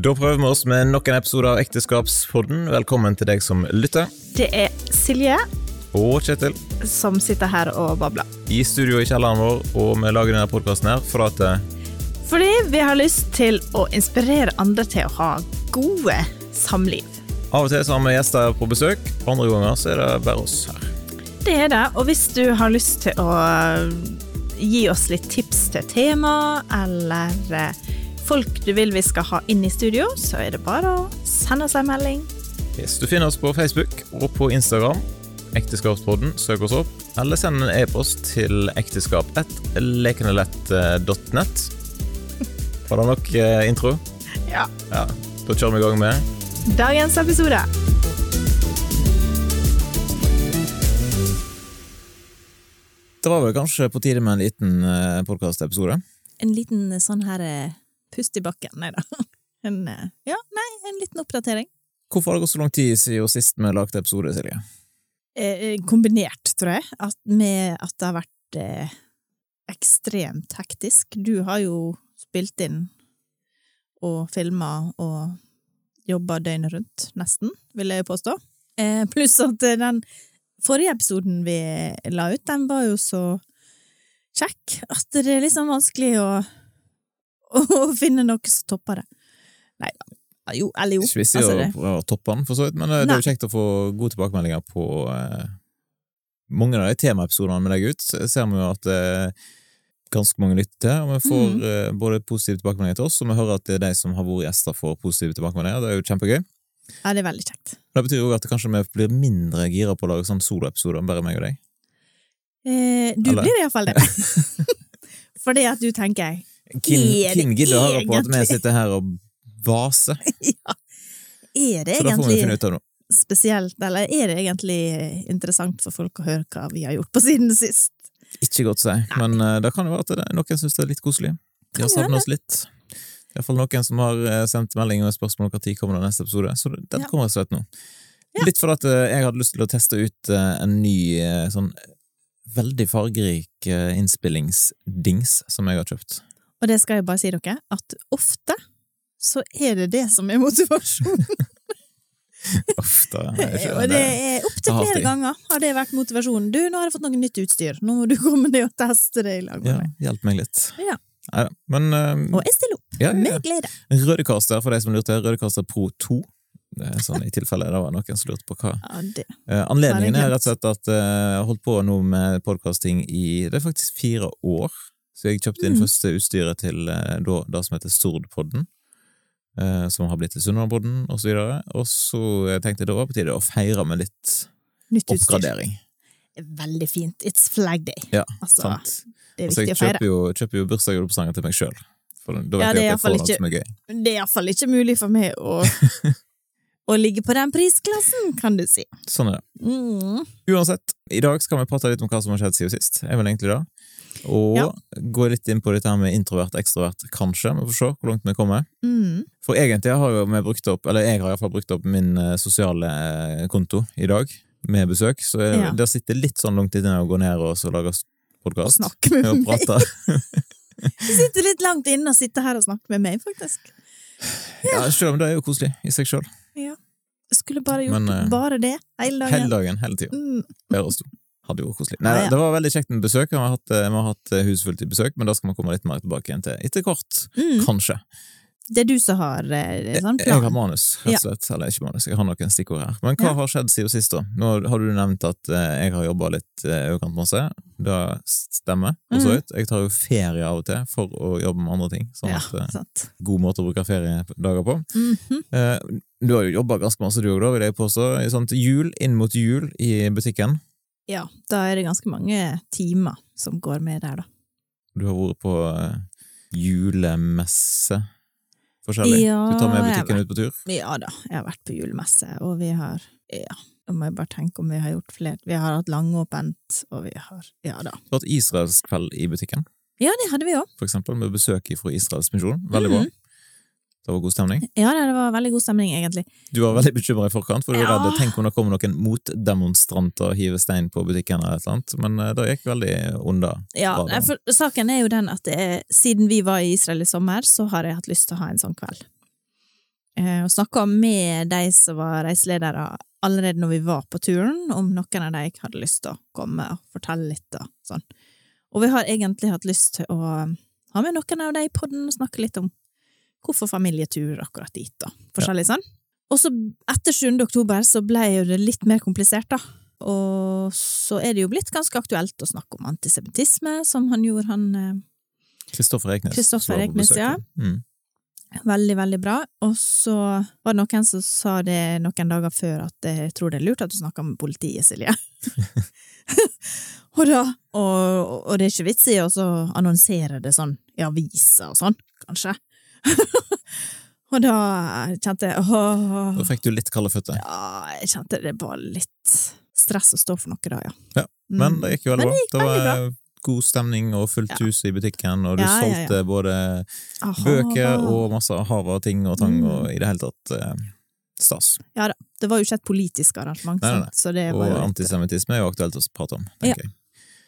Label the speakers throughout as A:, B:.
A: Da prøver vi oss med nok en episode av Ekteskapspodden. Velkommen til deg som lytter.
B: Det er Silje
A: Og Kjetil.
B: som sitter her og babler.
A: I studio i kjelleren vår, og vi lager denne podkasten her for at eh,
B: Fordi vi har lyst til å inspirere andre til å ha gode samliv.
A: av og til så har vi gjester på besøk, andre ganger så er det bare oss her.
B: Det er det, og hvis du har lyst til å gi oss litt tips til tema, eller eh, folk du vil vi skal ha inn i studio, så er det bare å sende oss en melding.
A: Yes, du finner oss på Facebook og på Instagram. Ekteskapspodden, søk oss opp. Eller send en e-post til ekteskap1lekenelett.net. Var det nok eh, intro?
B: Ja.
A: Ja, Da kjører vi i gang med
B: Dagens episode.
A: Det var vel kanskje på tide med en liten uh, podkastepisode?
B: En liten eh, sånn her eh, pust i bakken, nei da. En, eh, ja, nei, en liten oppdatering.
A: Hvorfor har det gått så lang tid siden sist vi lagde episode, Silje?
B: eh, kombinert, tror jeg, at med at det har vært eh, ekstremt hektisk. Du har jo spilt inn og filma og jobba døgnet rundt, nesten, vil jeg påstå. Eh, pluss at eh, den forrige episoden vi la ut, den var jo så kjekk at det er liksom vanskelig å, å finne noe som topper det. Nei da. Jo, eller jo.
A: Ikke visst
B: altså
A: å
B: det-
A: prøve toppe den, for så vidt, men det, det er jo kjekt å få gode tilbakemeldinger på eh, mange av de temaepisodene vi legger ut. Ser vi jo at eh, ganske mange lytter til, og vi får
B: mm.
A: eh, både positive tilbakemeldinger til oss, og vi hører at det er de som har vært gjester, får positive tilbakemeldinger. Det er jo kjempegøy.
B: Ja, det er veldig kjekt.
A: Det betyr jo at kanskje vi blir mindre gira på å lage sånne soloepisoder enn bare meg og deg.
B: Eh, du
A: Eller?
B: blir iallfall det. Fordi at du tenker
A: Hvem Kim gidder å høre på at vi sitter her og vaser?
B: ja, Er det egentlig spesielt, eller er det egentlig interessant for folk å høre hva vi har gjort på siden sist?
A: Ikke godt å si, men uh, det kan jo være at det noen syns det er litt koselig. De har
B: savna
A: oss litt. Iallfall noen som har eh, sendt melding med spørsmål om når kommer den neste episode. Så den
B: Ja.
A: kommer rett og slett nå.
B: Ja.
A: Litt fordi at eh, jeg hadde lyst til å teste ut en ny sånn veldig fargerik innspillingsdings som jeg har kjøpt.
B: Og det skal jeg bare si dere, at ofte så er det det som er
A: motivasjonen. Da ikke
B: og det er opptil flere ganger har det vært motivasjonen. Du, nå har jeg fått noe nytt utstyr, nå må du komme ned og teste det i lag med
A: Ja, hjelp meg litt.
B: Ja.
A: Neida. Men uh,
B: Og jeg stiller opp,
A: ja, ja, ja.
B: med glede.
A: Rødekaster, for de som lurte, Rødekaster Pro 2. Det er sånn i tilfelle det var noen som lurte på hva
B: Ja, det.
A: Eh, anledningen er rett og slett at eh, jeg har holdt på nå med podkasting i det er faktisk fire år. Så jeg kjøpte inn
B: Mm.
A: første utstyret til eh, da, det som heter Stordpodden. eh, som har blitt til Sunnmørpodden, og så videre. Og så tenkte jeg det var på tide å feire med litt
B: Nytt
A: oppgradering.
B: Veldig fint. It's flag day.
A: Ja,
B: Altså,
A: sant.
B: det er
A: Altså,
B: viktig å feire.
A: jo, kjøper jo bursdagsjulepresanger til meg sjøl.
B: Ja, det er
A: jeg jeg
B: iallfall ikke-
A: er
B: er ikke mulig for meg å, å ligge på den prisklassen, kan du si.
A: Sånn er det.
B: Mm.
A: Uansett, i dag skal vi prate litt om hva som har skjedd siden sist. Jeg vil egentlig det. Og
B: Ja.
A: gå litt inn på dette her med introvert, ekstrovert, kanskje. Vi får se hvor langt vi kommer.
B: Mm.
A: For egentlig har jo vi brukt opp, eller jeg har iallfall brukt opp min eh, sosiale eh, konto i dag, med besøk, så jeg,
B: Ja.
A: det sitter litt sånn langt inne å gå ned og så lage podkast.
B: Snakke med
A: Og
B: meg.
A: prate.
B: Det sitter litt langt inne og sitter her og snakker med meg, faktisk.
A: Ja, selv om det er jo koselig i seg sjøl.
B: Jeg skulle bare gjort
A: Men, eh,
B: bare det hele dagen.
A: Hele dagen, hele tida.
B: Mm.
A: Bare oss to. Hadde jo koselig. Nei,
B: Ja, ja.
A: Det var veldig kjekt med besøk. Vi har hatt, eh, vi har hatt eh, husfullt i besøk, men da skal vi komme litt mer tilbake igjen til etter hvert.
B: Mm.
A: Kanskje.
B: Det er du som har sånn plan?
A: Jeg har manus, rett og slett. Eller ikke manus, jeg har noen stikkord her. Men hva
B: Ja.
A: har skjedd siden sist, da? Nå har du nevnt at eh, jeg har jobba litt eh, overkant masse. Det stemmer, for så vidt. Jeg tar jo ferie av og til for å jobbe med andre ting. Sånn
B: Ja,
A: at, eh,
B: sant.
A: God måte å bruke feriedager på.
B: Mm
A: -hmm. du har jo jobba ganske masse, du òg, vil jeg påstå. Sånt jul, inn mot jul i butikken.
B: Ja, da er det ganske mange timer som går med der, da.
A: Du har vært på eh, julemesse. Forskjellig.
B: Ja,
A: du tar med
B: jeg har
A: ut på tur.
B: Ja da, jeg har vært på julemesse, og vi har Ja, nå må jeg bare tenke om vi har gjort flere. Vi har hatt langåpent, og vi har Ja da.
A: Du har hatt israelsk kveld i butikken.
B: Ja, det hadde vi òg.
A: for eksempel, med besøk fra Israels misjon. Veldig bra. Det var god stemning.
B: Ja, det var veldig god stemning, egentlig.
A: Du var veldig bekymra i forkant, for du var
B: Ja.
A: redd tenk om det kommer noen motdemonstranter og hiver stein på butikken, eller et eller annet. men eh, det gikk veldig unna.
B: Ja, nei, for Saken er jo den at det er, siden vi var i Israel i sommer, så har jeg hatt lyst til å ha en sånn kveld. eh, og snakka med de som var reiseledere allerede når vi var på turen, om noen av de hadde lyst til å komme og fortelle litt og sånn. Og vi har egentlig hatt lyst til å ha med noen av de i podden og snakke litt om hvorfor familietur akkurat dit, da? forskjellig sånn. Og så, etter 7. oktober, så ble jo det litt mer komplisert, da. Og så er det jo blitt ganske aktuelt å snakke om antisemittisme, som han gjorde, han eh,
A: Kristoffer Eknes.
B: Kristoffer Eknes, ja.
A: Mm.
B: Veldig, veldig bra. Og så var det noen som sa det noen dager før at jeg tror det er lurt at du snakker med politiet, Silje. og, da, og, og det er ikke vits i å så annonsere det sånn i aviser og sånn, kanskje. og da kjente jeg åh,
A: Da fikk du litt kalde føtter.
B: Ja, jeg kjente det var litt stress å stå for noe da, ja.
A: Ja, Men det gikk jo veldig bra.
B: det
A: var god stemning og fullt
B: Ja.
A: hus i butikken, og du
B: Ja,
A: solgte både
B: Aha.
A: bøker og masse hav av ting og tang,
B: Mm.
A: og i det hele tatt eh, stas.
B: Ja da. Det var jo ikke et politisk arrangement,
A: Nei, nei,
B: nei. så det
A: Og
B: litt-
A: antisemittisme er jo aktuelt å prate om, tenker jeg.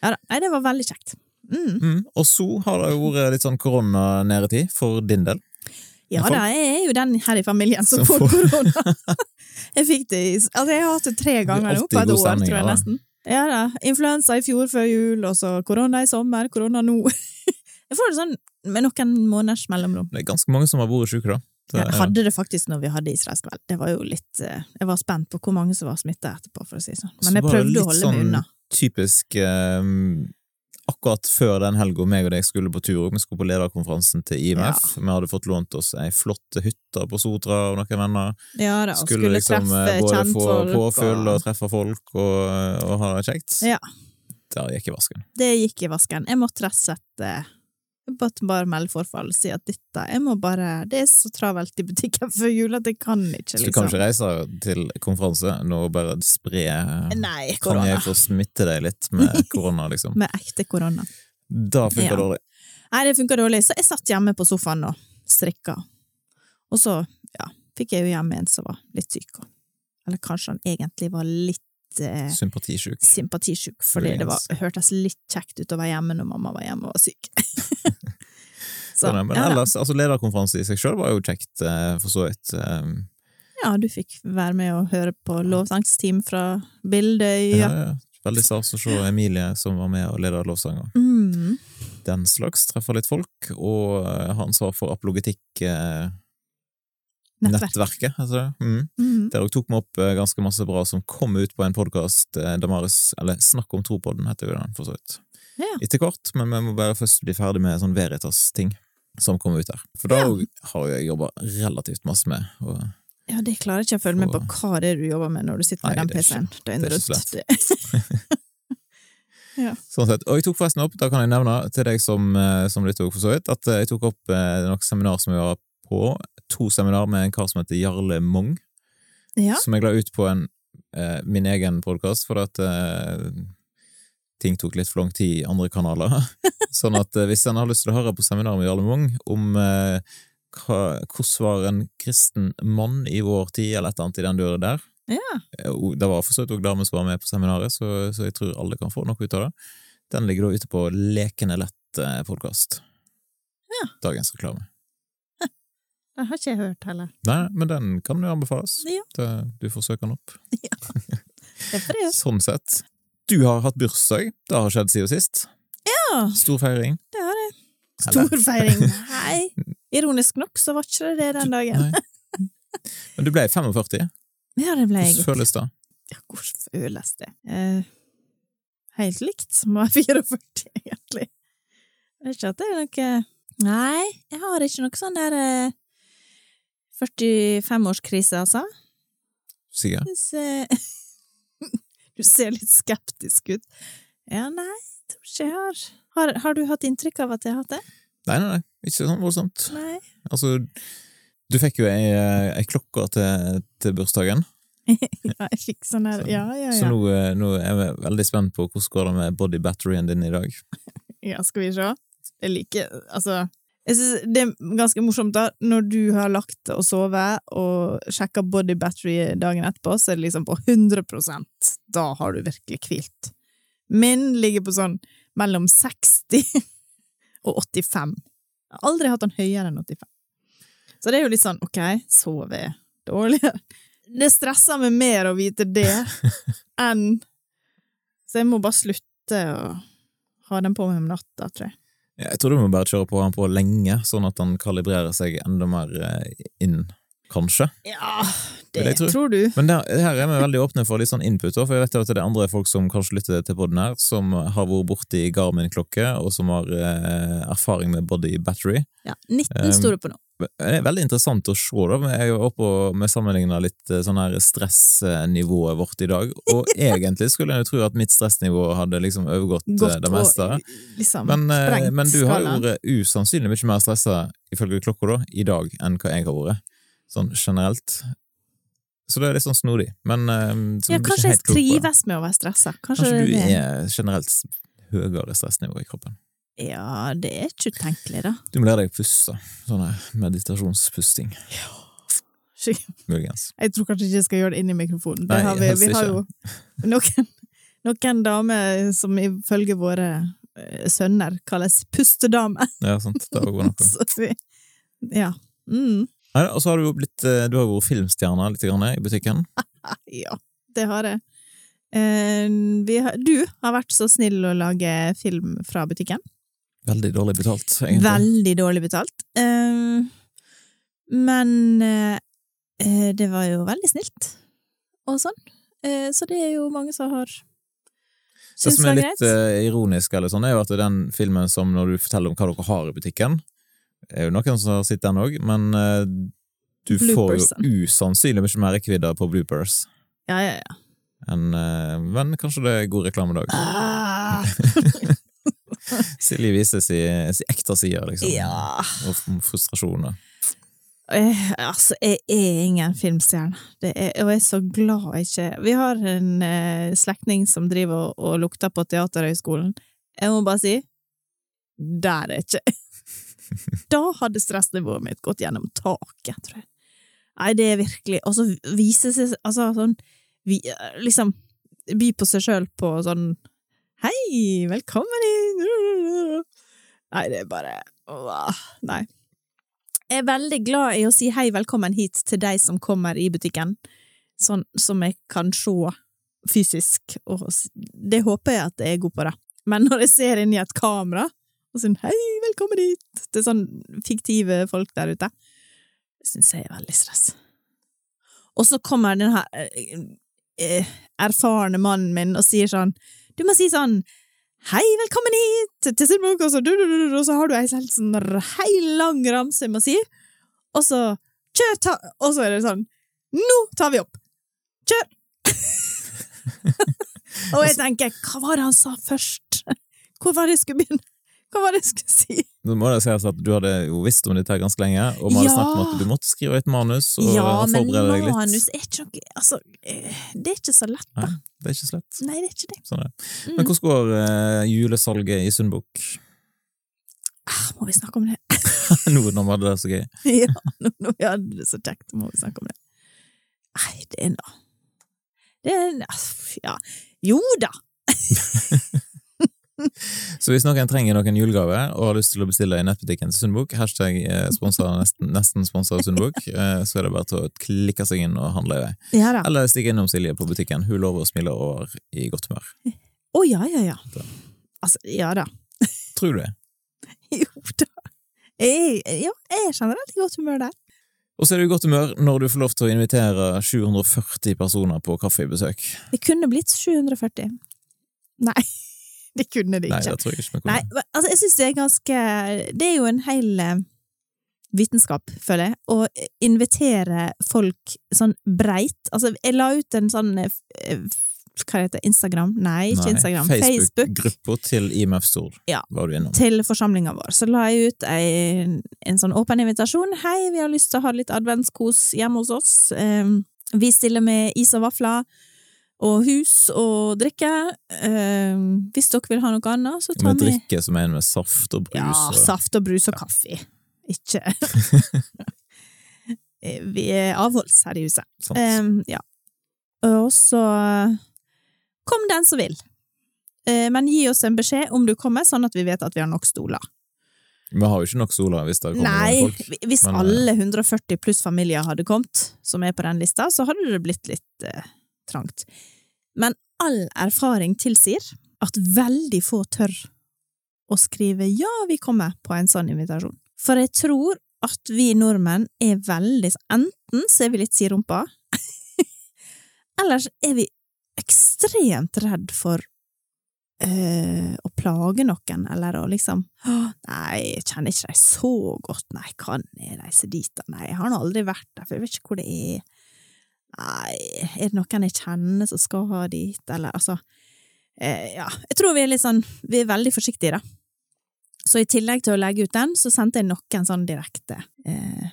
B: Ja da. Nei, det var veldig kjekt. Mm.
A: Mm. Og så har det jo vært litt sånn koronanedetid for din del.
B: Ja da, jeg er jo den her i familien som,
A: Som
B: får korona. jeg fikk det i Altså, jeg har hatt det tre ganger nå på et år,
A: stemning,
B: tror jeg
A: da.
B: nesten. Ja da. Influensa i fjor før jul, og så korona i sommer, korona nå. jeg får det sånn med noen måneders mellomrom.
A: Det er ganske mange som har vært syke, da. Det
B: Jeg hadde det faktisk når vi hadde israelskveld. Det var jo litt eh, Jeg var spent på hvor mange som var smitta etterpå, for å si det sånn.
A: Så
B: Men jeg prøvde å holde meg
A: sånn
B: unna.
A: typisk eh, Akkurat før den helga meg og deg skulle på tur, vi skulle på lederkonferansen til IMF. Vi hadde fått lånt oss ei flott hytte på Sotra og noen venner.
B: Ja da, og
A: Skulle
B: skulle,
A: liksom eh, både få
B: påfyll
A: påfyll og treffe folk og, og ha det kjekt.
B: Ja.
A: Der gikk i vasken.
B: Det gikk i vasken. Jeg måtte rett og slett måtte bare melde forfall og si at dette Jeg må bare Det er så travelt i butikken før jul at jeg kan ikke, liksom.
A: Så du kan ikke reise til konferanse nå og bare spre
B: Nei, korona.
A: Kan jeg få smitte deg litt med korona, liksom?
B: Med ekte korona.
A: Da funker
B: Ja.
A: det dårlig.
B: Nei, det funka dårlig, så jeg satt hjemme på sofaen og strikka. Og så, ja, fikk jeg jo hjem en som var litt syk. Eller kanskje han egentlig var litt eh,
A: Sympatisjuk.
B: sympatisjuk, fordi det var, hørtes litt kjekt ut å være hjemme når mamma var hjemme og var syk. så, ja, men
A: ellers, altså lederkonferanse i seg sjøl var jo kjekt, eh, for så vidt. Eh,
B: ja, du fikk være med og høre på lovsangsteam fra Bildøy.
A: ja,
B: Ja.
A: Veldig stas å se Emilie som var med og leda lovsanger.
B: Mm.
A: Den slags. Treffer litt folk, og han har ansvar for apologetikk eh. Nettverket, Altså. Mm.
B: Mm.
A: Der tok vi opp eh, ganske masse bra som kom ut på en podkast, eh, Damaris, eller Snakk om tro-podden, heter jo den, for så vidt.
B: Ja.
A: Etter hvert, men vi må bare først bli ferdig med sånn Veritas-ting som kommer ut der. For da
B: Ja.
A: har jeg jobba relativt masse med. Og
B: Ja, det klarer ikke å følge med på hva det er du jobber med når du sitter med
A: Nei,
B: den PC-en
A: det
B: døgnet rundt. Ja.
A: Sånn sett. Og jeg tok forresten opp, da kan jeg nevne til deg som, eh, som lytter for så vidt, at jeg tok opp eh, noen seminar som vi var på. To seminar med en kar som heter Jarle Mong,
B: Ja.
A: som jeg la ut på en, eh, min egen podkast, for at eh, ting tok litt for lang tid i andre kanaler. sånn at eh, hvis en har lyst til å høre på seminar med Jarle Mong om eh, hva, hvordan var en kristen mann i vår tid, eller et eller annet i den døra der,
B: Ja.
A: Eh, Det var for så vidt også damer som var med på seminaret, så, så jeg tror alle kan få noe ut av det. Den ligger da ute på Lekende lett-podkast.
B: Ja.
A: Dagens reklame.
B: Den har ikke jeg hørt heller.
A: Nei, men den kan jo anbefales.
B: Ja.
A: Det, du får søke den opp.
B: Det er for det.
A: Sånn sett. Du har hatt bursdag. Det har skjedd siden sist.
B: Ja,
A: Stor feiring.
B: det har jeg. Stor feiring. Nei, ironisk nok så var ikke det det den dagen.
A: Nei. Men du ble 45.
B: Ja, det ble jeg.
A: Hvordan føles det?
B: Ja, hvordan føles det? Eh, helt likt som å være 44, egentlig. Jeg vet ikke at det er noe Nei, jeg har ikke noe sånn der eh, 45-årskrise, altså.
A: Sikkert.
B: Du ser litt skeptisk ut. Ja, nei, jeg tror ikke jeg har Har, har du hatt inntrykk av at jeg har hatt det?
A: Nei, nei, nei. Ikke sånn voldsomt.
B: Nei.
A: Altså, du fikk jo ei, ei klokke til, til bursdagen.
B: Ja, jeg fikk sånn her Ja, ja,
A: Så
B: ja.
A: nå, eh, nå er vi veldig spent på hvordan går det med body batterien din i dag.
B: Ja, skal vi se. Jeg liker Altså, jeg synes det er ganske morsomt, da. Når du har lagt og sovet, og sjekka body battery dagen etterpå, så er det liksom på 100% Da har du virkelig hvilt. Min ligger på sånn mellom 60 og 85. Jeg har aldri hatt den høyere enn 85. Så det er jo litt sånn, ok, sover jeg dårligere? Det stresser meg mer å vite det enn Så jeg må bare slutte å ha den på meg om natta, tror jeg.
A: Jeg tror du må bare kjøre på han på lenge, sånn at han kalibrerer seg enda mer eh, inn, kanskje.
B: Ja, det
A: jeg tro.
B: tror du.
A: Men der, her er vi veldig åpne for litt sånn input, for jeg vet at det er andre folk som kanskje lytter til podden her, som har vært borti Garmin-klokke, og som har eh, erfaring med body battery.
B: Ja, 19
A: Um,
B: står det på nå.
A: Det er veldig interessant å se, da. Jeg er jo oppe og sammenligna litt eh, sånn her stressnivået vårt i dag, og egentlig skulle jeg jo tro at mitt stressnivå hadde liksom overgått eh, det
B: meste.
A: meste.
B: liksom,
A: Men, eh, men du har jo vært usannsynlig mye mer stressa, ifølge klokka, da, i dag enn hva jeg har vært. Sånn generelt. Så det er litt sånn snodig. Men eh, så
B: Ja, kanskje jeg trives med å være stressa. Kanskje,
A: Kanskje du
B: er
A: er generelt høyere stressnivå i kroppen.
B: Ja, det er ikke utenkelig, da.
A: Du må lære deg å puste. Sånn meditasjonspusting, muligens.
B: Jeg tror kanskje ikke jeg skal gjøre det inn i mikrofonen. Det
A: Nei,
B: har vi, vi har jo noen, noen damer som ifølge våre eh, sønner kalles pustedamer.
A: Ja, sant. Det var noe.
B: Så vi, ja. Mm.
A: Nei, Og så har du jo blitt eh, Du har vært filmstjerne litt grann, i butikken.
B: Ja, det har jeg. Eh, vi har, du har vært så snill å lage film fra butikken.
A: Veldig dårlig betalt, egentlig.
B: Veldig dårlig betalt. Eh, men eh, eh, det var jo veldig snilt, og sånn. Eh, så det er jo mange som har
A: Det
B: syntes
A: som er litt eh, ironisk, eller sånn, er jo at den filmen som når du forteller om hva dere har i butikken, er jo noen som har sett den òg, men uh, du får jo usannsynlig mye mer kvidder på bloopers
B: Ja, ja, ja.
A: En, uh, Men kanskje det er god reklamedag.
B: Ah,
A: Silje viser sin si ekte side, liksom.
B: ja.
A: Og frustrasjoner. Jeg,
B: Eh, altså, jeg er ingen filmstjerne, er, og jeg er så glad jeg ikke Vi har en eh, slektning som driver og, og lukter på Teaterhøgskolen. Jeg må bare si der er ikke Da hadde stressnivået mitt gått gjennom taket, tror jeg. Nei, det er virkelig Og så vise seg Altså, sånn vi, Liksom by på seg sjøl på sånn Hei, velkommen inn! Nei, det er bare åh, Nei. Jeg er veldig glad i å si hei, velkommen hit til de som kommer i butikken, sånn som jeg kan se fysisk, og det håper jeg at jeg er god på, da. Men når jeg ser inn i et kamera og sier hei, velkommen hit til sånn fiktive folk der ute, det syns jeg er veldig stress. Og så kommer den her eh, eh, erfarne mannen min og sier sånn, du må si sånn Hei, velkommen hit til Sunnmøre, og så, du, du, du, du, og så har du ei helt sånn hei lang ramse jeg må si, og så kjør, ta, og så er det sånn Nå tar vi opp! Kjør! og jeg tenker, hva var det han sa først? Hvor var det jeg skulle begynne? Hva var det jeg skulle si?
A: Nå må det sies at du hadde jo visst om dette ganske lenge, og vi hadde
B: Ja.
A: snakket om at du måtte skrive et manus og
B: ja, men
A: forberede deg litt.
B: manus er ikke noe Altså, eh, det er ikke så lett, da.
A: Nei, det er ikke så lett.
B: Nei, det er ikke det.
A: Sånn er.
B: Mm.
A: Men hvordan går eh, julesalget i Sundbukk
B: Ah, må vi snakke om det?
A: nå når vi hadde det så gøy?
B: ja, nå når vi hadde det så kjekt, må vi snakke om det. Nei, det er nå Det er Ja, jo da!
A: Så hvis noen trenger noen julegave og har lyst til å bestille i nettbutikken til Sundbukk, hashtag sponsor, nesten, nesten sponsa av Sundbukk, eh, så er det bare til å klikke seg inn og handle i vei.
B: Ja.
A: Eller stikke innom Silje på butikken, hun lover å smile over i godt humør.
B: Å ja, ja, ja.
A: Da.
B: Altså, ja da.
A: Tror du det?
B: Jo da. Jeg, ja, jeg er generelt i godt humør der.
A: Og så er du i godt humør når du får lov til å invitere 740 personer på kaffebesøk.
B: Det kunne blitt 740. Nei, det kunne det
A: Nei, det tror jeg ikke vi kunne.
B: Nei, altså, jeg syns det er ganske Det er jo en hel eh, vitenskap, føler jeg, å invitere folk sånn breit. Altså, jeg la ut en sånn eh, Hva heter det? Instagram? Nei, ikke
A: Nei,
B: Instagram. Facebook.
A: Facebook-gruppa til IMF Stord
B: Ja.
A: var du innom.
B: til forsamlinga vår. Så la jeg ut en, en sånn åpen invitasjon. Hei, vi har lyst til å ha litt adventskos hjemme hos oss. Um, vi stiller med is og vafler og hus og drikke. Eh, hvis dere vil ha noe annet, så ta
A: Med drikke som en med saft og brus.
B: Ja,
A: og...
B: saft og brus og kaffe. Ikke Vi er avholds her i huset. Eh, ja. Og så kom den som vil. Eh, Men gi oss en beskjed om du kommer, sånn at vi vet at vi har nok stoler.
A: Vi har jo ikke nok sola hvis det kommer
B: Nei,
A: noen folk.
B: Nei, hvis
A: men, eh,
B: alle 140 pluss familier hadde kommet, som er på den lista, så hadde det blitt litt eh, trangt. Men all erfaring tilsier at veldig få tør å skrive 'ja, vi kommer' på en sånn invitasjon. For jeg tror at vi nordmenn er veldig Enten så er vi litt siderumpa, så er vi ekstremt redd for øh, å plage noen, eller å liksom Å, Nei, jeg kjenner ikke dem så godt, nei, kan jeg reise dit? Nei, jeg har nå aldri vært der, for jeg vet ikke hvor det er. Nei, er det noen jeg kjenner som skal ha dit, eller altså eh, Ja, jeg tror vi er litt sånn Vi er veldig forsiktige, da. Så i tillegg til å legge ut den, så sendte jeg noen sånn direkte eh,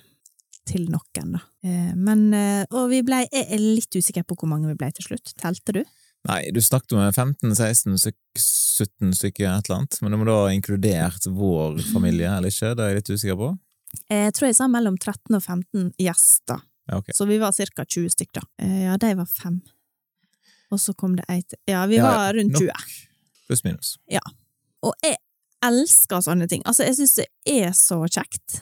B: til noen, da. Eh, men eh, Og vi blei Jeg er litt usikker på hvor mange vi blei til slutt. Telte du?
A: Nei, du snakket om 15-16, 17 stykker et eller annet, men du må da ha inkludert vår familie eller ikke, det er jeg litt usikker på.
B: Jeg tror jeg sa mellom 13 og 15 gjester,
A: Ja, ok.
B: så vi var cirka 20 stykker. da. Ja, de var fem. Og så kom det ei til. Ja, vi
A: Ja,
B: var rundt
A: nok.
B: 20.
A: Pluss minus. Ja.
B: Og jeg elsker sånne ting. Altså, jeg syns det er så kjekt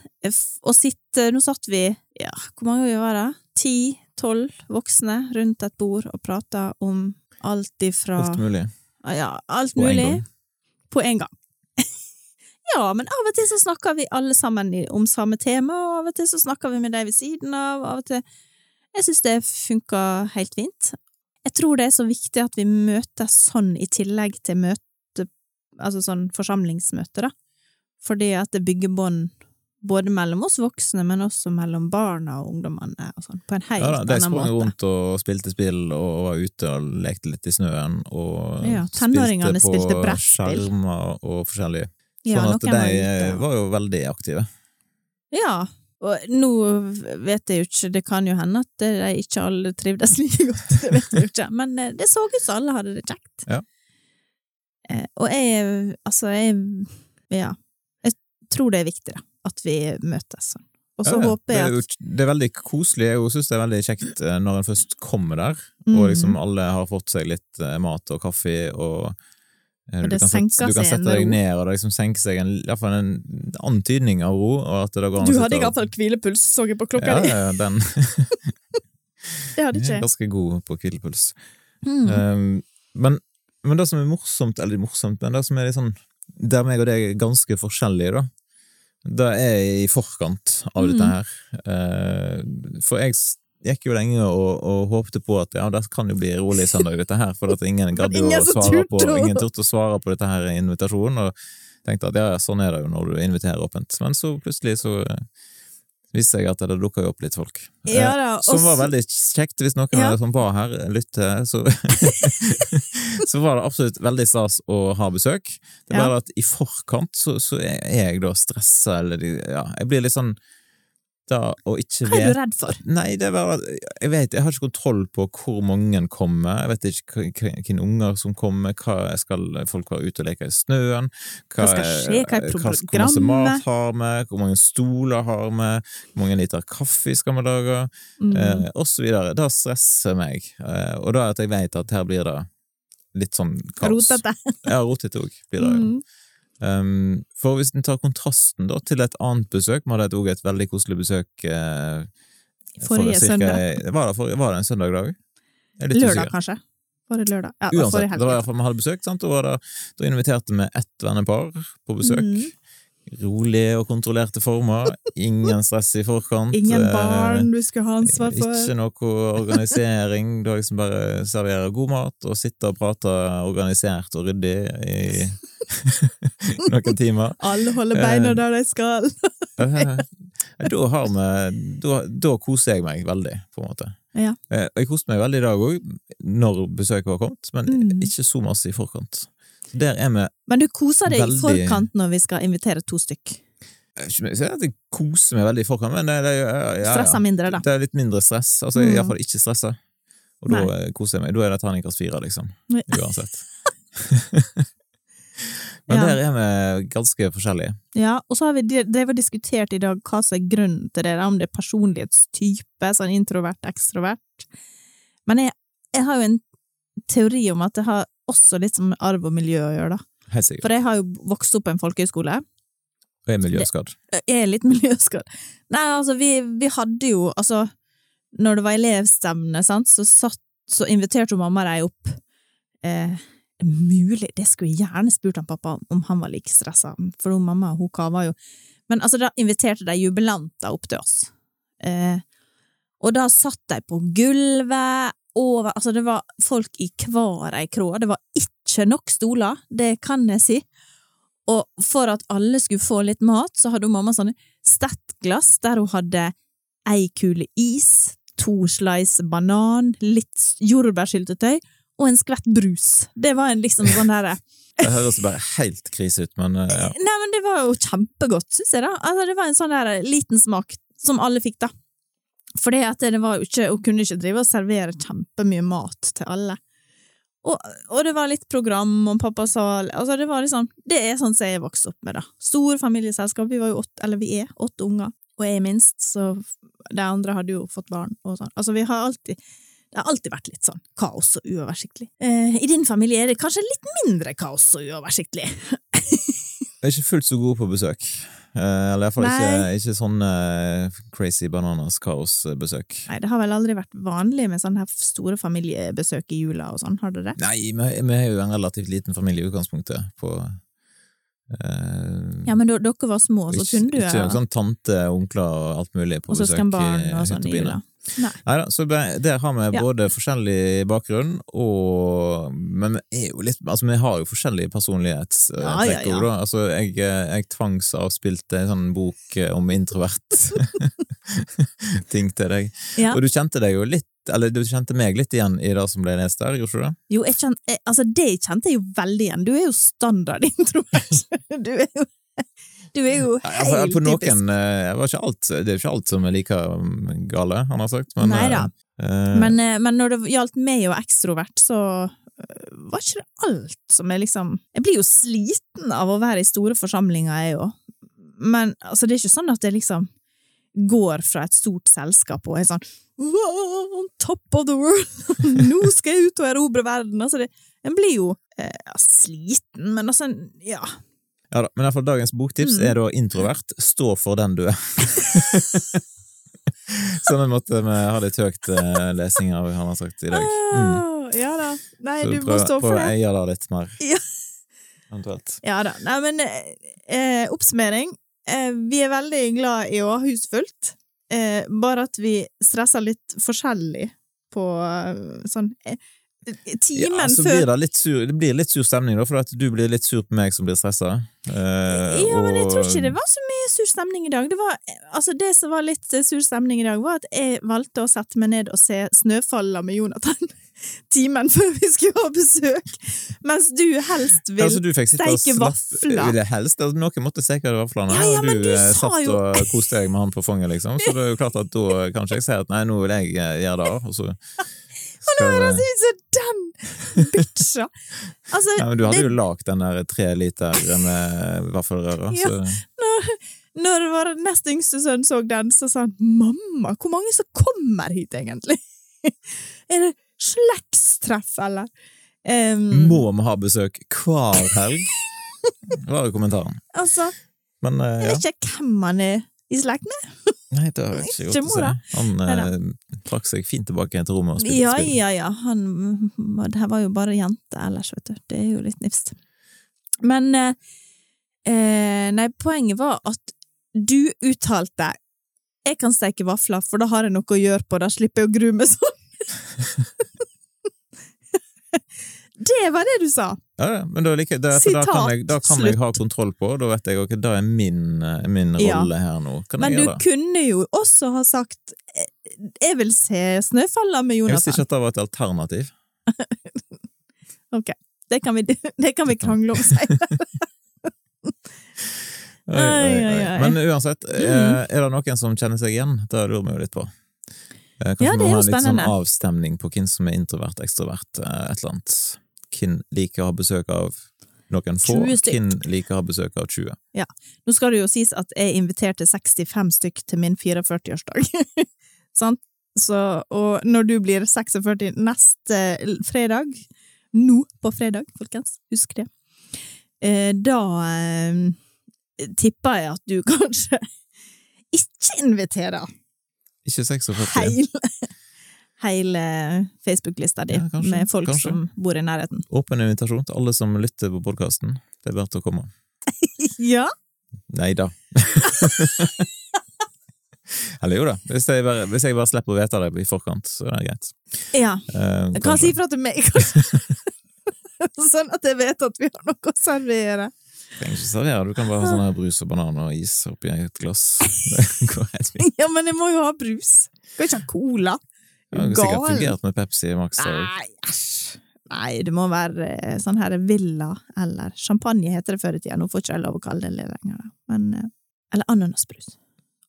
B: å sitte Nå satt vi, ja, hvor mange vi var det? Ti-tolv voksne rundt et bord og prata om alt ifra
A: Alt mulig.
B: Ja, alt
A: På en
B: mulig.
A: gang.
B: På en gang. Ja, men av og til så snakker vi alle sammen om samme tema, og av og til så snakker vi med de ved siden av, og av og til Jeg synes det funker helt fint. Jeg tror det er så viktig at vi møtes sånn i tillegg til møte, altså sånn forsamlingsmøte, da. Fordi at det bygger bånd både mellom oss voksne, men også mellom barna og ungdommene og sånn, på en helt
A: Ja da, de
B: annen
A: sprang
B: måte.
A: rundt og spilte spill og var ute og lekte litt i snøen og
B: Ja,
A: spilte på skjermer og forskjellig.
B: Ja,
A: Sånn at de
B: var
A: eh, var jo veldig aktive.
B: Ja, og nå vet jeg jo ikke, det kan jo hende at de ikke alle trivdes like godt, det vet jeg jo ikke, men eh, det så ut som alle hadde det kjekt.
A: Ja.
B: Eh, Og jeg, altså, jeg, ja, jeg tror det er viktig da, at vi møtes sånn. Og så
A: Ja,
B: håper
A: det,
B: jeg at
A: det er veldig koselig. Jeg syns det er veldig kjekt eh, når en først kommer der,
B: Mm.
A: og liksom alle har fått seg litt eh, mat og kaffe, og eh, du kan,
B: senker
A: du kan sette deg ned, og det liksom senker seg en, i hvert fall en antydning av ro.
B: Du hadde iallfall hvilepuls, så jeg på klokka
A: ja,
B: di.
A: ja, den
B: Det hadde ikke
A: er
B: jeg.
A: ganske god på hvilepuls.
B: Mm.
A: Um, men, men det som er morsomt, eller morsomt, men det som er litt sånn Der meg og deg er ganske forskjellige, da, det er i forkant av
B: Mm.
A: dette her. Uh, for jeg gikk jo lenge og, og håpte på at ja, det kan jo bli rolig søndag, dette her, for at ingen gadd å svare på Ingen turte å svare på dette her invitasjonen, og tenkte at ja, sånn er det jo når du inviterer åpent. Men så plutselig så eh, viste seg at det dukka jo opp litt folk. Eh,
B: Ja da, og
A: som var veldig kjekt, hvis noen
B: Ja.
A: som var her, lytter, så Så var det absolutt veldig stas å ha besøk. Det er
B: Ja.
A: bare at i forkant så, så er jeg da stressa, eller ja, jeg blir litt sånn da å ikke
B: Hva er du redd for?
A: Nei, det er bare at jeg vet, jeg har ikke kontroll på hvor mange kommer, jeg vet ikke hvilke unger som kommer, hva skal folk være ute og leke i snøen,
B: Hva skal skje? Hva er
A: hvor masse mat har vi, hvor mange stoler har vi, hvor mange liter kaffe skal vi lage,
B: Mm.
A: eh, og så videre. Det stresser meg, eh, og da at jeg vet at her blir det litt sånn kaos.
B: Rotete.
A: Ja, rotete òg blir det.
B: Mm.
A: Um, for hvis en tar kontrasten da til et annet besøk, vi hadde òg et veldig koselig besøk eh, for
B: Forrige
A: cirka-
B: søndag.
A: Var det, for, var det en søndag dag? Jeg er
B: Lørdag,
A: usikker.
B: kanskje? Forrige lørdag. Ja,
A: Uansett,
B: forrige
A: det var fall vi hadde besøk, sant? og da, da inviterte vi ett vennepar på besøk.
B: Mm.
A: Rolige og kontrollerte former, ingen stress i forkant.
B: Ingen
A: eh,
B: barn du skulle ha ansvar for.
A: Ikke noe organisering. Du har liksom bare serverer god mat og sitter og prater organisert og ryddig i noen timer.
B: Alle holder beina
A: Eh,
B: der de skal.
A: Da, har vi, da, da koser jeg meg veldig, på en måte.
B: Ja.
A: Eh, Jeg koste meg veldig i dag òg, når besøket var kommet, men
B: Mm.
A: ikke så masse i forkant. Der er vi
B: Men du koser deg i forkant når vi skal invitere to stykk.
A: Jeg ser at jeg koser meg veldig i forkant, men det, det, ja, ja,
B: Stressa mindre, da.
A: det er litt mindre stress. Altså,
B: Mm.
A: Iallfall ikke stressa. Og da eh, koser jeg meg. Da er det terningkast fire, liksom. Uansett. men
B: Ja.
A: der er vi ganske forskjellige.
B: Ja, og så har vi drevet og diskutert i dag hva som er grunnen til det, om det er personlighetstype, sånn introvert, ekstrovert. Men jeg, jeg har jo en teori om at det har også litt som arv og miljø å gjøre, da.
A: Helt sikkert.
B: For jeg har jo vokst opp på en folkehøyskole,
A: Og er miljøskadd.
B: er litt miljøskadd. Nei, altså, vi, vi hadde jo Altså, når det var elevstevne, sant, så, satt, så inviterte mamma deg opp. Eh, mulig Det skulle jeg gjerne spurt han pappa om han var like stressa, for hun mamma hun kava jo Men altså, da inviterte de jubilanter opp til oss. Eh, og da satt de på gulvet over Altså, det var folk i hver ei krå. Det var ikke nok stoler, det kan jeg si. Og for at alle skulle få litt mat, så hadde mamma sånne stettglass der hun hadde ei kule is, to slice banan, litt jordbærsyltetøy og en skvett brus. Det var en liksom sånn derre
A: Det høres bare helt krise ut, men eh, ja.
B: Nei, men det var jo kjempegodt, syns jeg, da. Altså, det var en sånn der liten smak som alle fikk, da. For det var jo ikke Hun kunne ikke drive og servere kjempemye mat til alle. Og, og det var litt program om pappa sa Altså, det var liksom Det er sånn som jeg vokste opp med, da. Stor familieselskap. Vi var jo åtte, eller vi er åtte unger, og jeg er minst, så de andre hadde jo fått barn og sånn. Altså, vi har alltid det har alltid vært litt sånn kaos og uoversiktlig. Eh, I din familie er det kanskje litt mindre kaos og uoversiktlig?
A: Jeg er ikke fullt så god på besøk. Eh, eller iallfall ikke, ikke sånn eh, crazy bananas-kaos-besøk.
B: Nei, det har vel aldri vært vanlig med sånne her store familiebesøk i jula og sånn, har det det?
A: Nei, vi, vi er jo en relativt liten familie i utgangspunktet. På,
B: ja, men dere var små, så
A: ikke,
B: kunne du
A: Ikke sånn tante, onkler og alt mulig på
B: Og
A: besøk.
B: søskenbarn
A: i
B: og sånn i jula. Nei.
A: Neida, så der har vi
B: Ja.
A: både forskjellig bakgrunn og Men vi er jo litt Altså, vi har jo forskjellig personlighetstrekk
B: Ja, ja.
A: Altså, jeg, jeg tvangsavspilte en sånn bok eh, om introvert ting til deg.
B: Ja.
A: Og du kjente deg jo litt Eller du kjente meg litt igjen i det som ble lest der, gjorde du det?
B: Jo, jeg kjente, jeg, altså det kjente jeg jo veldig igjen. Du er jo standard introvert. Du er jo, du er jo
A: helt for-
B: helt
A: på noen,
B: typisk.
A: eh, det, var ikke alt, det er ikke alt som er like um, gale, han har sagt. Men,
B: Neida.
A: eh,
B: Men, eh, men når det gjaldt meg og ekstrovert, så eh, var ikke det alt som er liksom Jeg blir jo sliten av å være i store forsamlinger, jeg òg. Men altså, det er ikke sånn at det liksom går fra et stort selskap og er sånn «Wow, top of the world! Nå skal jeg ut og erobre verden! Altså, det, en blir jo eh, sliten, men altså, ja.
A: Ja da, men i hvert fall dagens boktips
B: Mm.
A: er da introvert. Stå for den du er. Så vi måtte vi ha litt høyt eh, lesing av han har sagt i dag. Mm.
B: Ah, Ja da. Nei, du må stå for det.
A: prøv å eie det litt mer,
B: Ja.
A: eventuelt.
B: Ja da. Nei, men eh, eh, oppsummering. Eh, vi er veldig glad i å ha hus fullt, eh, bare at vi stresser litt forskjellig på eh, sånn Timen
A: Ja, så
B: før
A: blir det, sur, det blir litt sur stemning, da, for at du blir litt sur på meg som blir stressa. Eh,
B: Ja, men jeg tror ikke det var så mye sur stemning i dag. Det, var, altså det som var litt eh, sur stemning i dag, var at jeg valgte å sette meg ned og se Snøfalla med Jonathan timen før vi skulle ha besøk, mens du helst vil
A: Altså, du
B: steike vafler.
A: Vil jeg helst? Altså, noen måtte steke vaflene,
B: Ja, ja,
A: og du,
B: du
A: eh,
B: sa
A: satt
B: jo-
A: og koste deg med han på fanget, liksom. Så det er jo klart at da kan ikke jeg si at nei, nå vil jeg eh, gjøre det, og så skal
B: høres ut som den bitcha! Altså,
A: ja, men Du hadde
B: det-
A: jo lagd den der tre liter med vaffelrøre,
B: Ja. når, når vår nest yngste sønn så den, så sa han 'mamma, hvor mange som kommer hit, egentlig?' er det slektstreff, eller? Um...
A: må vi ha besøk hver helg, var jo kommentaren.
B: altså,
A: Men eh,
B: jeg vet ikke hvem han er i slekt med.
A: Nei, det har jeg ikke
B: Ikke
A: å si. Han eh, trakk seg fint tilbake til rommet og spilte
B: Ja,
A: spill.
B: ja, ja, ja. Det her var jo bare jente ellers, vet du. Det er jo litt nifst. Men eh, eh, Nei, poenget var at du uttalte 'jeg kan steke vafler, for da har jeg noe å gjøre på, da slipper jeg å grue meg sånn'. det var det du sa!
A: Ja, men da, like, det, Sitat, da, kan jeg, da kan jeg ha kontroll på, da vet jeg ok, det er min, min rolle Ja. her nå. Kan
B: Men du kunne jo også ha sagt eh, 'jeg vil se Snøfalla med Jonathan'.
A: Jeg visste ikke at det var et alternativ.
B: Ok, det kan vi, det kan vi krangle om senere.
A: Oi,
B: Oi,
A: oi. Men uansett, eh, er det noen som kjenner seg igjen? Det lurer vi jo litt på. Eh, Kanskje
B: Ja,
A: vi må
B: er
A: ha
B: en
A: litt sånn avstemning på hvem som er introvert, ekstrovert, eh, et eller annet. Hvem liker å ha besøk av noen få, hvem liker å ha besøk av 20. Ja.
B: Nå skal det jo sies at jeg inviterte 65 stykk til min 44-årsdag. Sant? Så, og når du blir 46 neste fredag, nå på fredag, folkens, husk det, eh, da eh, tipper jeg at du kanskje ikke inviterer
A: Ikke 46.
B: hele, hele Facebook-lista di
A: Ja, kanskje,
B: med folk
A: kanskje.
B: som bor i nærheten.
A: Åpen invitasjon til alle som lytter på podkasten. Det er verdt å komme.
B: Ja,
A: Nei da. Eller jo da, hvis jeg, bare, hvis jeg bare slipper å vite det i forkant, så er det greit.
B: ja.
A: Eh,
B: Jeg kan si ifra til meg, sånn at jeg vet at vi har noe å servere.
A: trenger ikke servere, du kan bare ha sånn her brus og banan og is oppi et glass.
B: Ja, men jeg må jo ha brus. Kan ikke ha cola.
A: Det har sikkert fungert med Pepsi Max.
B: Nei, æsj. Nei, det må være eh, sånn her villa, eller champagne heter det før i tida. Nå får ikke jeg lov å kalle det det lenger. Men, eh, eller ananasbrus.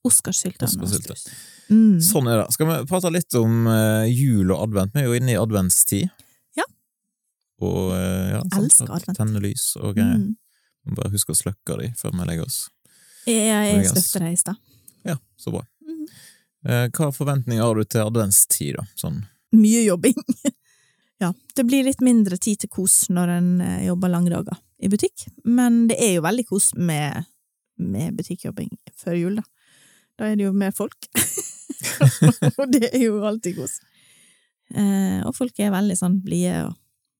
B: Oscarsylte. ananasbrus. Mm.
A: Sånn er det. Skal vi prate litt om eh, jul og advent? Vi er jo inne i adventstid.
B: Ja.
A: Og ja, sånn,
B: Elsker advent.
A: Tenne lys og greier.
B: Mm.
A: Bare husk å slukke de før vi legger oss.
B: Jeg, jeg
A: Yes.
B: støtter deg i stad.
A: Ja, så bra. Eh, Hva forventninger har du til adventstid, da? Sånn
B: Mye jobbing. ja, det blir litt mindre tid til kos når en jobber lange dager i butikk, men det er jo veldig kos med, med butikkjobbing før jul, da. Da er det jo mer folk. og det er jo alltid kos. Eh, og folk er veldig sånn blide og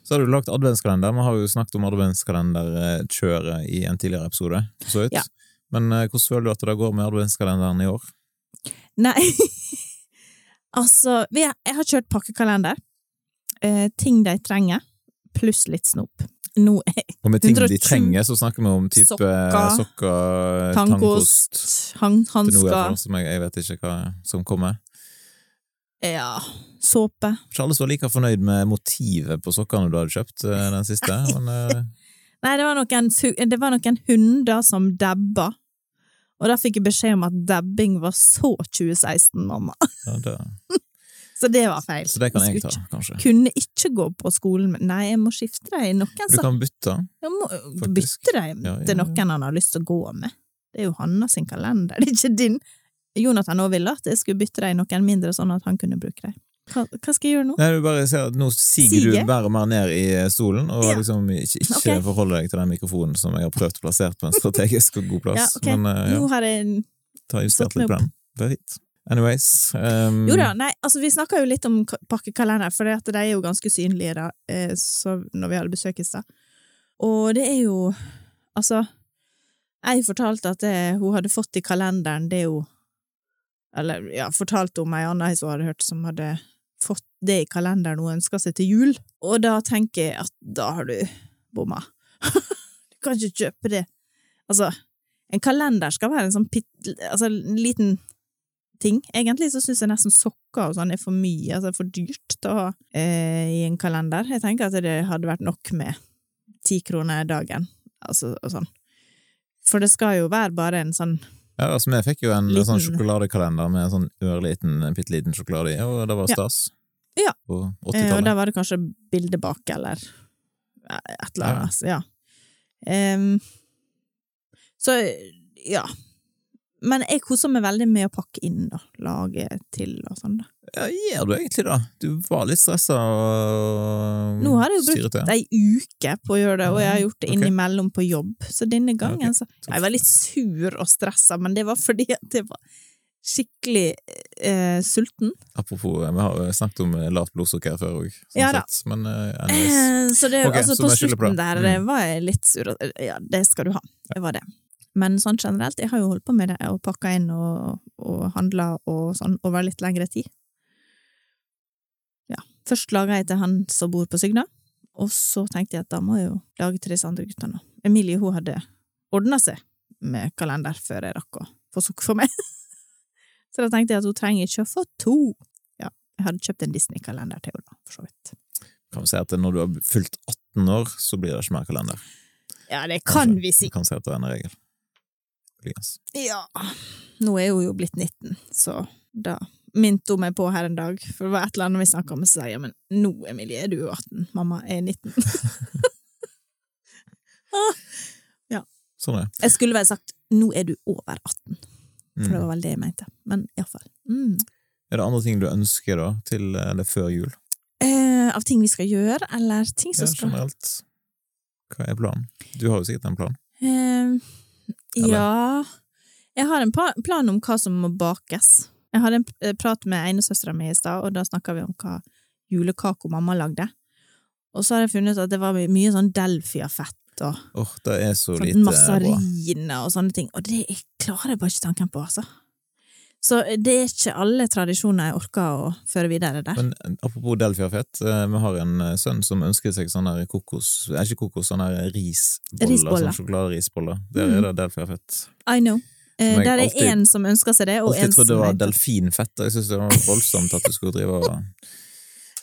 A: Så har du lagt adventskalender. Vi har jo snakket om adventskalenderkjøret i en tidligere episode.
B: Ja.
A: Men eh, hvordan føler du at det går med adventskalenderen i år?
B: Nei, altså Jeg har kjørt pakkekalender. Eh, ting de trenger, pluss litt snop. Nå er
A: Og med ting de trenger, så snakker vi om type
B: Sokker,
A: sokker,
B: tannkost, hansker,
A: jeg, jeg vet ikke hva som kommer.
B: ja, såpe.
A: Ikke alle som var like fornøyd med motivet på sokkene du hadde kjøpt eh, den siste, men eh,
B: Nei, det var noen, det var noen hunder som dabba. Og da fikk jeg beskjed om at dabbing var så 2016, mamma.
A: ja, det,
B: Så det var feil.
A: Så det kan jeg ta, kanskje.
B: Kunne ikke gå på skolen med Nei, jeg må skifte deg i noen
A: Du kan bytte.
B: Jeg må
A: faktisk.
B: bytte deg
A: Ja, ja,
B: til noen han har lyst til å gå med. Det er jo Hanna sin kalender, det er ikke din. Jonathan òg ville at jeg skulle bytte deg i noen mindre, sånn at han kunne bruke dem. Hva, hva skal jeg gjøre nå?
A: Nei, du bare ser at Nå siger
B: Siger?
A: du mer og mer ned i stolen, og
B: Ja.
A: liksom ikke, ikke
B: okay.
A: forholder deg til den mikrofonen som jeg har prøvd å plassere på en strategisk og god plass.
B: Ja, okay.
A: Men uh, ja,
B: Nå har jeg
A: ta justert litt på den. Det er fint. Anyways um,
B: Jo da, nei, altså vi snakka jo litt om ka- pakkekalender, for det de er jo ganske synlige da, eh, så når vi hadde besøk i stad. Og det er jo Altså, jeg fortalte at det hun hadde fått i kalenderen, det jo Eller ja, fortalte om ei anna som hun hadde hørt, som hadde fått det i kalenderen hun ønsker seg til jul. Og da tenker jeg at da har du bomma. du kan ikke kjøpe det. Altså, en kalender skal være en sånn pitt... Altså, en liten ting. Egentlig så syns jeg nesten sokker og sånn er for mye, altså for dyrt å ha eh, i en kalender. Jeg tenker at det hadde vært nok med ti kroner dagen, altså og sånn. For det skal jo være bare en sånn
A: Ja, altså, vi fikk jo en
B: Liten-
A: sånn sjokoladekalender med en sånn ørliten, en bitte liten sjokolade i, og det var stas.
B: Ja.
A: På
B: eh, Og
A: 80-tallet.
B: da var det kanskje bilde bak, eller et eller annet. Ja. Ja. Um, så ja. Men jeg koser meg veldig med å pakke inn, og Lage til og sånn, da.
A: Ja, gjør du egentlig det? Du var litt stressa og
B: Nå har jeg jo brukt ei uke på å gjøre det, og jeg har gjort det innimellom på jobb. Så denne gangen så Jeg var litt sur og stressa, men det var fordi at jeg var skikkelig eh, sulten.
A: Apropos, vi har snakket om lavt blodsukker før òg, sånn
B: Ja da.
A: sett. Men eh.
B: Eh, Så det,
A: okay,
B: altså,
A: så
B: på slutten der
A: Mm.
B: eh, var jeg litt sur. Ja, det skal du ha. Det var det. Men sånn generelt, jeg har jo holdt på med det, og pakka inn og, og handla og sånn over litt lengre tid. Ja. Først laga jeg til han som bor på Sygna, og så tenkte jeg at da må jeg jo lage til disse andre guttene. Emilie hun hadde ordna seg med kalender før jeg rakk å få sukker for meg. så da tenkte jeg at hun trenger ikke å få to. Ja, jeg hadde kjøpt en Disney-kalender til henne, for så vidt.
A: Kan vi si at når du har fylt 18 år, så blir det ikke mer kalender.
B: Ja, det kan
A: Kanskje.
B: vi si.
A: Vi kan si at det er en regel. Muligens.
B: Ja, nå er hun jo blitt 19, så da minte hun meg på her en dag, for det var et eller annet vi snakka om, og så sa jeg ja, men nå, Emilie, er du jo 18, mamma er 19.
A: Sånn er det.
B: Jeg skulle vel sagt nå er du over 18, for det
A: Mm.
B: var vel det jeg mente, men iallfall. Mm.
A: Er det andre ting du ønsker da, til eller før jul?
B: Eh, av ting vi skal gjøre, eller ting som
A: Ja, generelt. Hva er planen? Du har jo sikkert en plan.
B: eh,
A: Eller?
B: Ja Jeg har en plan om hva som må bakes. Jeg hadde en prat med enesøstera mi i stad, og da snakka vi om hva julekake mamma lagde. Og så har jeg funnet ut at det var mye sånn Delfia-fett og
A: oh, det er så
B: sånn
A: lite bra.
B: og sånne ting, og det klarer jeg bare ikke tanken på, altså. Så det er ikke alle tradisjoner jeg orker å føre videre der.
A: Men eh, apropos Delfia-fett, eh, vi har en eh, sønn som ønsker seg sånn her kokos... er Ikke kokos, sånn her risboller.
B: Risboller.
A: Sånn sjokoladerisboller. Der
B: Mm.
A: er det Delfia-fett.
B: I know. Eh,
A: Som
B: der er
A: alltid-
B: én som ønsker seg det, og en som Jeg trodde
A: det var delfinfett. og Jeg synes det var voldsomt at du skulle drive og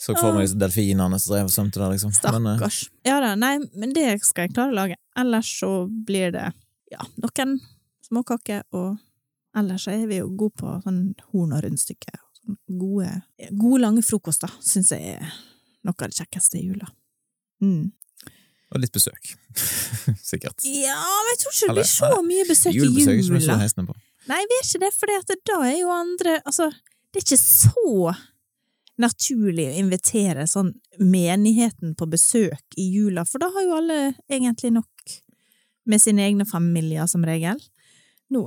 A: Så for meg disse delfinene som drev og svømte der, liksom. Men, eh,
B: Stakkars. Ja da, nei, men det skal jeg klare å lage. Ellers så blir det ja, noen småkaker, og ellers er vi jo gode på sånn horn og rundstykke. Sånn Gode, gode, lange frokoster syns jeg er noe av det kjekkeste i jula. Mm.
A: og litt besøk. Sikkert.
B: Ja, men jeg tror ikke det blir så mye besøk i
A: Julebesøk er ikke så
B: jula.
A: på.
B: Nei, vi er ikke det, for da er jo andre Altså, det er ikke så naturlig å invitere sånn menigheten på besøk i jula, for da har jo alle egentlig nok med sine egne familier, som regel. Nå,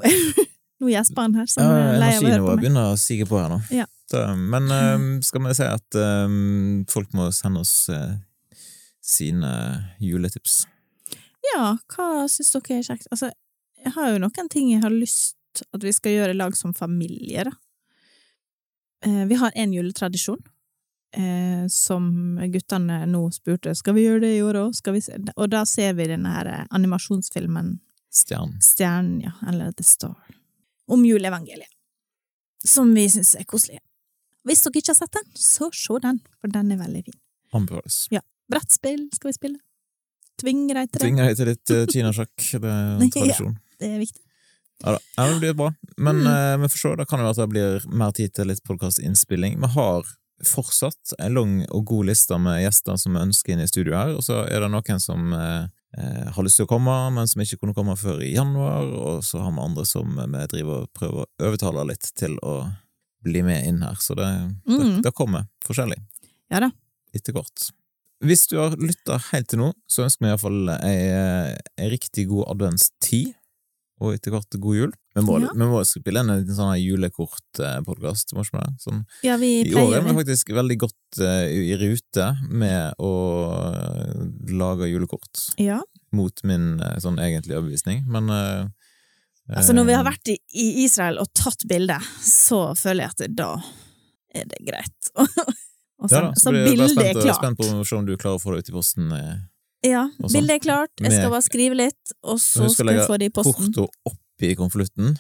B: nå gjesper han her, som
A: Ja,
B: er lei av å høre på meg.
A: begynner å sige på her nå.
B: Ja.
A: Så, men eh, skal vi si at eh, folk må sende oss uh, sine juletips?
B: Ja, hva syns dere er kjekt? Altså, jeg har jo noen ting jeg har lyst at vi skal gjøre i lag som familie, da. Eh, Vi har en juletradisjon eh, som guttene nå spurte skal vi gjøre det i år òg, og da ser vi denne her eh, animasjonsfilmen
A: Stjernen.
B: Stjernen, ja, eller The Star, om juleevangeliet, som vi syns er koselig. Hvis dere ikke har sett den, så se den, for den er veldig fin.
A: Anbefales.
B: Brettspill skal vi spille. Tvinger deg til det.
A: Tvinger deg til litt uh, kinasjakk. Det er en
B: Ja. Det er viktig.
A: Ja da, ja, det blir bra. Men
B: Mm.
A: eh, vi får se, da kan det være at det blir mer tid til litt podkastinnspilling. Vi har fortsatt en lang og god liste med gjester som vi ønsker inn i studio her, og så er det noen som eh, eh, har lyst til å komme, men som ikke kunne komme før i januar, og så har vi andre som vi driver og prøver å overtale litt til å bli med inn her, så det, det,
B: Mm.
A: det kommer forskjellig
B: Ja da.
A: etter hvert. Hvis du har lytta helt til nå, så ønsker vi iallfall ei, ei riktig god adventstid, og etter hvert god jul. Vi må,
B: Ja.
A: vi må spille en en sånn julekortpodkast, må ikke vi det? Sånn.
B: Ja, vi
A: I år er vi faktisk veldig godt uh, i rute med å eh, lage julekort,
B: Ja.
A: mot min eh, sånn egentlige overbevisning, men uh,
B: Altså, når vi har vært i, i Israel og tatt bilde, så føler jeg at da er det greit. og så,
A: ja, da,
B: så
A: så
B: bildet er klart.
A: Jeg er spent på å se om du klarer å få det ut i posten. eh,
B: Ja,
A: sånn.
B: bildet er klart. Jeg skal bare skrive litt, og så skal
A: legge
B: jeg få det i posten.
A: Kortet oppi konvolutten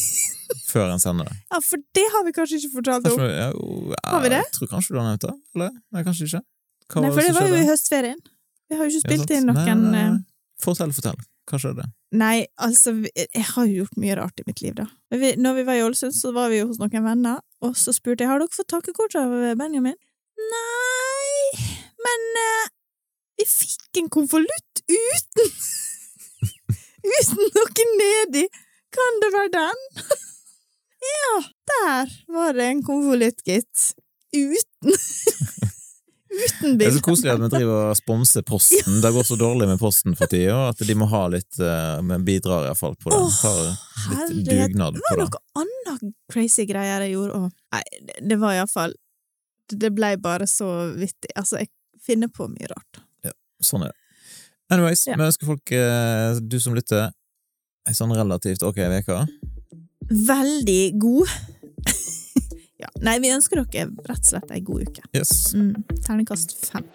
A: før en sender det.
B: Ja, for det har vi kanskje ikke fortalt om.
A: ja, ja,
B: Har vi det?
A: Jeg tror kanskje du har nevnt det, eller? Nei, kanskje ikke. Hva
B: Nei, for det var jo i høstferien. Vi har jo ikke spilt inn noen
A: nei,
B: eh,
A: nei. Fortell, fortell. Hva skjedde?
B: Nei, altså, jeg har jo gjort mye rart i mitt liv, da. Vi, når vi var i Ålesund, så var vi jo hos noen venner, og så spurte jeg har dere fått takkekort av Benjamin. Nei, men eh, vi fikk en konvolutt uten Uten noe nedi. Kan det være den? ja, der var det en konvolutt, gitt. Uten Uten
A: Det er så koselig at vi driver og sponser Posten. Det går så dårlig med Posten for tida at de må ha litt Men Vi bidrar iallfall på det. Tar litt dugnad på
B: Det
A: Det var
B: noe annet crazy greier jeg gjorde òg. Nei, det var iallfall Det blei bare så vittig. Altså, jeg finner på mye rart.
A: Sånn er det. Anyways,
B: Ja.
A: vi ønsker folk, eh, du som lytter, ei sånn relativt ok uke.
B: Veldig god. ja. Nei, vi ønsker dere rett og slett ei god uke.
A: Yes.
B: Mm. Terningkast fem.